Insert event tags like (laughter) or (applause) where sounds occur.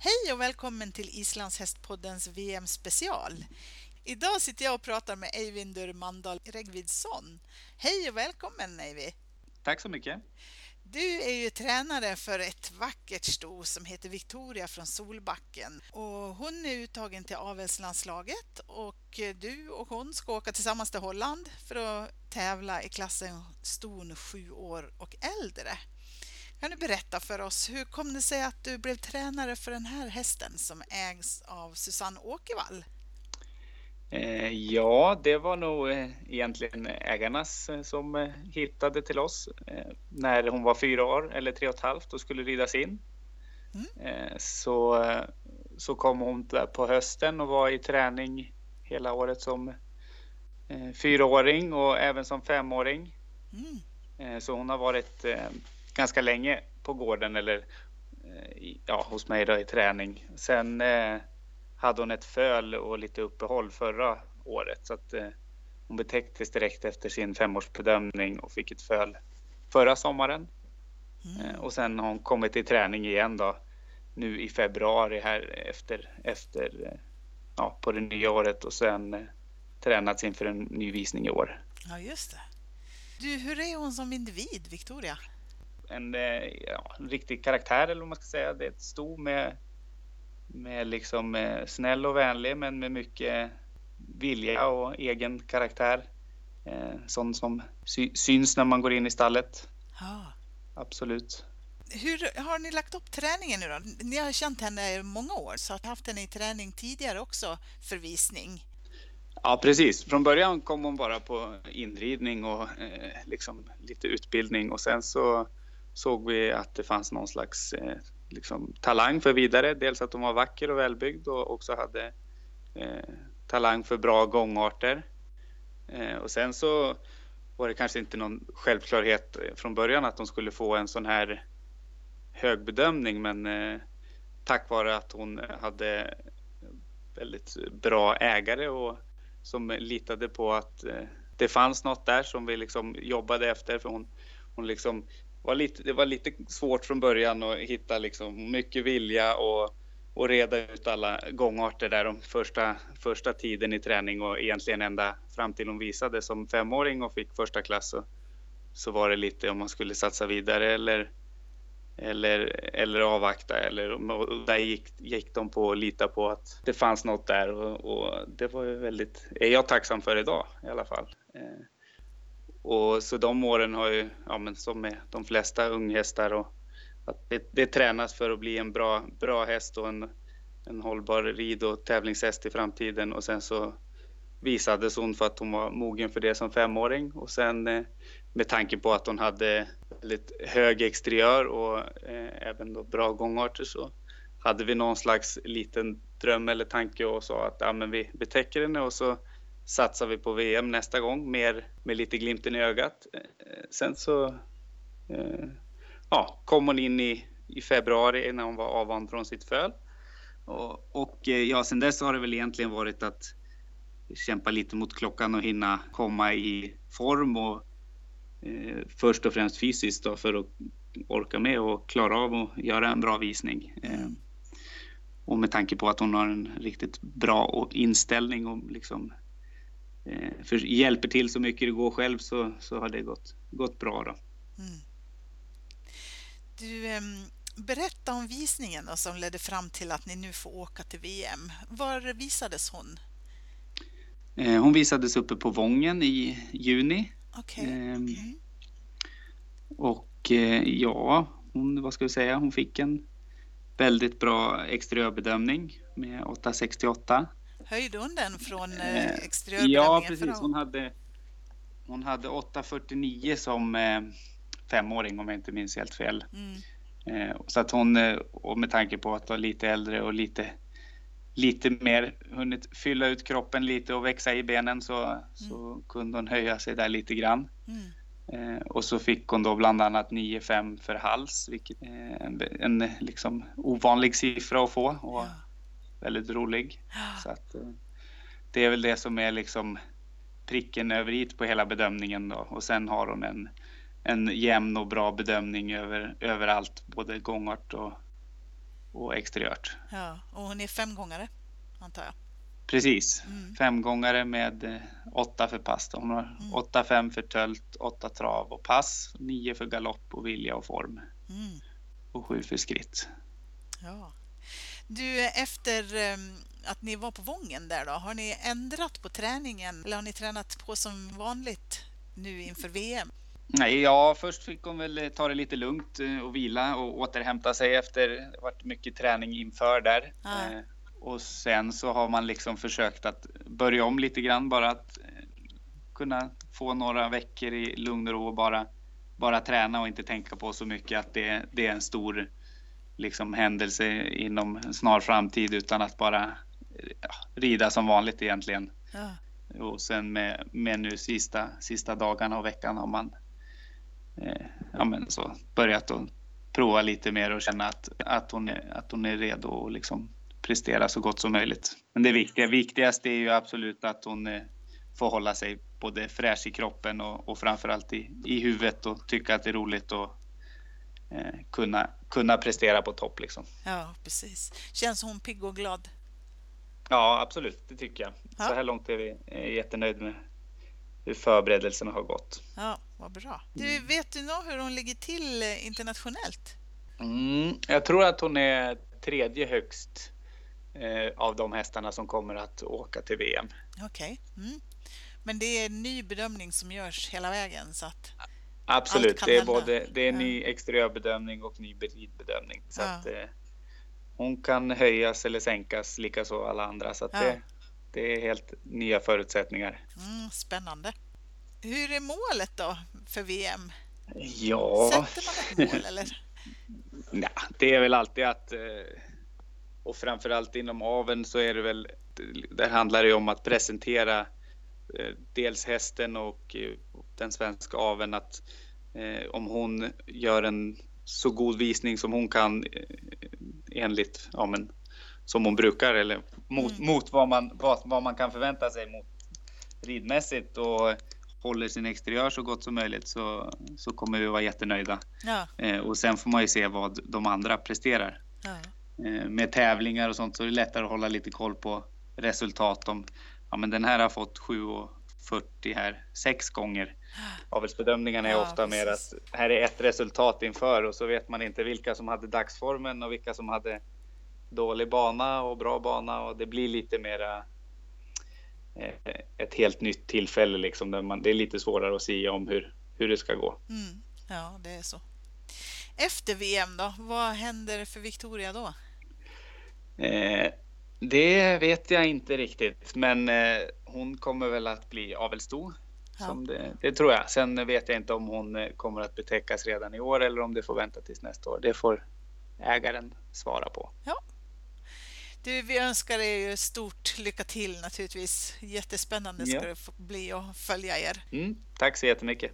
Hej och välkommen till Islandshästpoddens VM-special. Idag sitter jag och pratar med Eivindur Mandal Regvidsson. Hej och välkommen Eivi! Tack så mycket! Du är ju tränare för ett vackert sto som heter Victoria från Solbacken och hon är uttagen till avelslandslaget och du och hon ska åka tillsammans till Holland för att tävla i klassen ston sju år och äldre. Kan du berätta för oss, hur kom det sig att du blev tränare för den här hästen som ägs av Susanne Åkervall? Eh, ja, det var nog eh, egentligen ägarnas eh, som hittade till oss när hon var fyra år eller tre och ett halvt och skulle ridas in. Mm. Så, så kom hon där på hösten och var i träning hela året som fyraåring och även som femåring. Mm. Så hon har varit ganska länge på gården eller ja, hos mig då i träning. Sen hade hon ett föl och lite uppehåll förra året så att eh, hon betäcktes direkt efter sin femårsbedömning och fick ett föl förra sommaren. Mm. Eh, och sen har hon kommit till träning igen då nu i februari här efter, efter eh, ja, på det nya året och sen eh, tränats inför en ny visning i år. Ja, just det. Du, hur är hon som individ, Victoria? En, eh, ja, en riktig karaktär eller vad man ska säga. Det är ett sto med med liksom eh, snäll och vänlig men med mycket vilja och egen karaktär. Eh, sånt som sy syns när man går in i stallet. Ja. Absolut. Hur har ni lagt upp träningen nu då? Ni har känt henne i många år så har haft henne i träning tidigare också för visning. Ja precis, från början kom hon bara på inridning och eh, liksom lite utbildning och sen så såg vi att det fanns någon slags eh, liksom, talang för vidare. Dels att hon var vacker och välbyggd och också hade eh, talang för bra gångarter. Eh, och sen så var det kanske inte någon självklarhet eh, från början att hon skulle få en sån här hög bedömning men eh, tack vare att hon hade väldigt bra ägare och som litade på att eh, det fanns något där som vi liksom jobbade efter för hon, hon liksom var lite, det var lite svårt från början att hitta liksom mycket vilja och, och reda ut alla gångarter där de första, första tiden i träning och egentligen ända fram till hon visade som femåring och fick första klass så, så var det lite om man skulle satsa vidare eller, eller, eller avvakta eller och där gick, gick de på att lita på att det fanns något där och, och det var ju väldigt, är jag tacksam för idag i alla fall. Eh, och så de åren har ju, ja men som med de flesta unghästar och att det, det tränas för att bli en bra, bra häst och en, en hållbar rid och tävlingshäst i framtiden. Och sen så visades hon för att hon var mogen för det som femåring. Och sen eh, med tanke på att hon hade väldigt hög exteriör och eh, även då bra gångarter så hade vi någon slags liten dröm eller tanke och sa att ja, men vi betäcker henne. Och så satsar vi på VM nästa gång mer med lite glimten i ögat. Eh, eh, sen så eh, ja, kom hon in i, i februari när hon var avvand från sitt föl. Och, och ja, sen dess har det väl egentligen varit att kämpa lite mot klockan och hinna komma i form och eh, först och främst fysiskt då, för att orka med och klara av att göra en bra visning. Eh, och med tanke på att hon har en riktigt bra inställning och liksom för hjälper till så mycket det går själv så, så har det gått, gått bra. Då. Mm. Du, ehm, berätta om visningen då, som ledde fram till att ni nu får åka till VM. Var visades hon? Eh, hon visades uppe på Vången i juni. Okay. Mm. Och eh, ja, hon, vad ska vi säga, hon fick en väldigt bra exteriörbedömning med 868. Höjde hon den från eh, eh exteriörbedömningen? Ja, precis. Hon hade, hon hade 8,49 som, eh, femåring om jag inte minns helt fel. Mm. Eh, så att hon, eh, och med tanke på att vara lite äldre och lite, lite mer hunnit fylla ut kroppen lite och växa i benen så, mm. så kunde hon höja sig där lite grann. Mm. Eh, och så fick hon då bland annat 9-5 för hals, vilket är en, en liksom ovanlig siffra att få och ja. Väldigt rolig. (gasps) Så att, eh, det är väl det som är liksom pricken över i på hela bedömningen då. Och sen har hon en, en jämn och bra bedömning över, överallt, både gångart och, och exteriört. Ja, och hon är femgångare, antar jag? Precis, mm. femgångare med eh, åtta för pass. Hon har mm. åtta fem för tölt, åtta trav och pass, nio för galopp och vilja och form. Mm. Och sju för skritt. Ja. Du, efter ehm, att ni var på Vången där då, har ni ändrat på träningen eller har ni tränat på som vanligt nu inför VM? Nej, ja, först fick hon väl ta det lite lugnt eh, och vila och återhämta sig efter det varit mycket träning inför där. Ah. Eh, och sen så har man liksom försökt att börja om lite grann bara att eh, kunna få några veckor i lugn och ro och bara, bara träna och inte tänka på så mycket att det, det är en stor liksom, händelse inom en snar framtid utan att bara ja, rida som vanligt egentligen. Ja. Och sen med, med nu sista, sista dagarna och veckan har man eh, ja, men så börjat att prova lite mer och känna att, att, hon, är, att hon är redo att liksom prestera så gott som möjligt. Men det viktiga, viktigaste är ju absolut att hon eh, får hålla sig både fräsch i kroppen och, och framförallt i, i huvudet och tycka att det är roligt och eh, kunna, kunna prestera på topp. Liksom. Ja, precis. Känns hon pigg och glad? Ja, absolut. Det tycker jag. Ja. Så här långt är vi är jättenöjd med hur förberedelserna har gått. Ja, vad bra. Du, mm. vet du nog hur hon ligger till eh, internationellt? Mm, jag tror att hon är tredje högst eh, av de hästarna som kommer att åka till VM. Okej. Okay. Mm. Men det är en ny bedömning som görs hela vägen? Så att Absolut, det är både det är ny exteriörbedömning och ny bedömning. Så ja. att, eh, hon kan höjas eller sänkas, likaså alla andra. Så ja. det, det är helt nya förutsättningar. Mm, spännande. Hur är målet då för VM? Ja... Sätter man ett mål eller? (laughs) ja, det är väl alltid att eh, och framförallt inom aven så är det väl, där handlar det om att presentera eh, dels hästen och eh, den svenska aven att eh, om hon gör en så god visning som hon kan enligt, ja men som hon brukar eller mot, mm. mot vad, man, vad, vad man kan förvänta sig mot ridmässigt och håller sin exteriör så gott som möjligt så, så kommer vi vara jättenöjda. Ja. Eh, och sen får man ju se vad de andra presterar. Ja. Eh, med tävlingar och sånt så är det lättare att hålla lite koll på resultat. Om, ja, men den här har fått 7,40 här sex gånger. (gasps) Avelsbedömningarna är ja, ofta mer att här är ett resultat inför och så vet man inte vilka som hade dagsformen och vilka som hade dålig bana och bra bana och det blir lite mera eh, ett helt nytt tillfälle liksom där man, det är lite svårare att säga om hur, hur det ska gå. Mm, ja, det är så. Efter VM då, vad händer för Victoria då? Eh, det vet jag inte riktigt, men eh, hon kommer väl att bli avelsto. Ja. Det, det, tror jag. Sen vet jag inte om hon eh, kommer att betäckas redan i år eller om det får vänta tills nästa år. Det får ägaren svara på. Ja. Du, vi önskar er stort lycka till naturligtvis. Jättespännande ska ja. det bli att följa er. Mm, tack så jättemycket.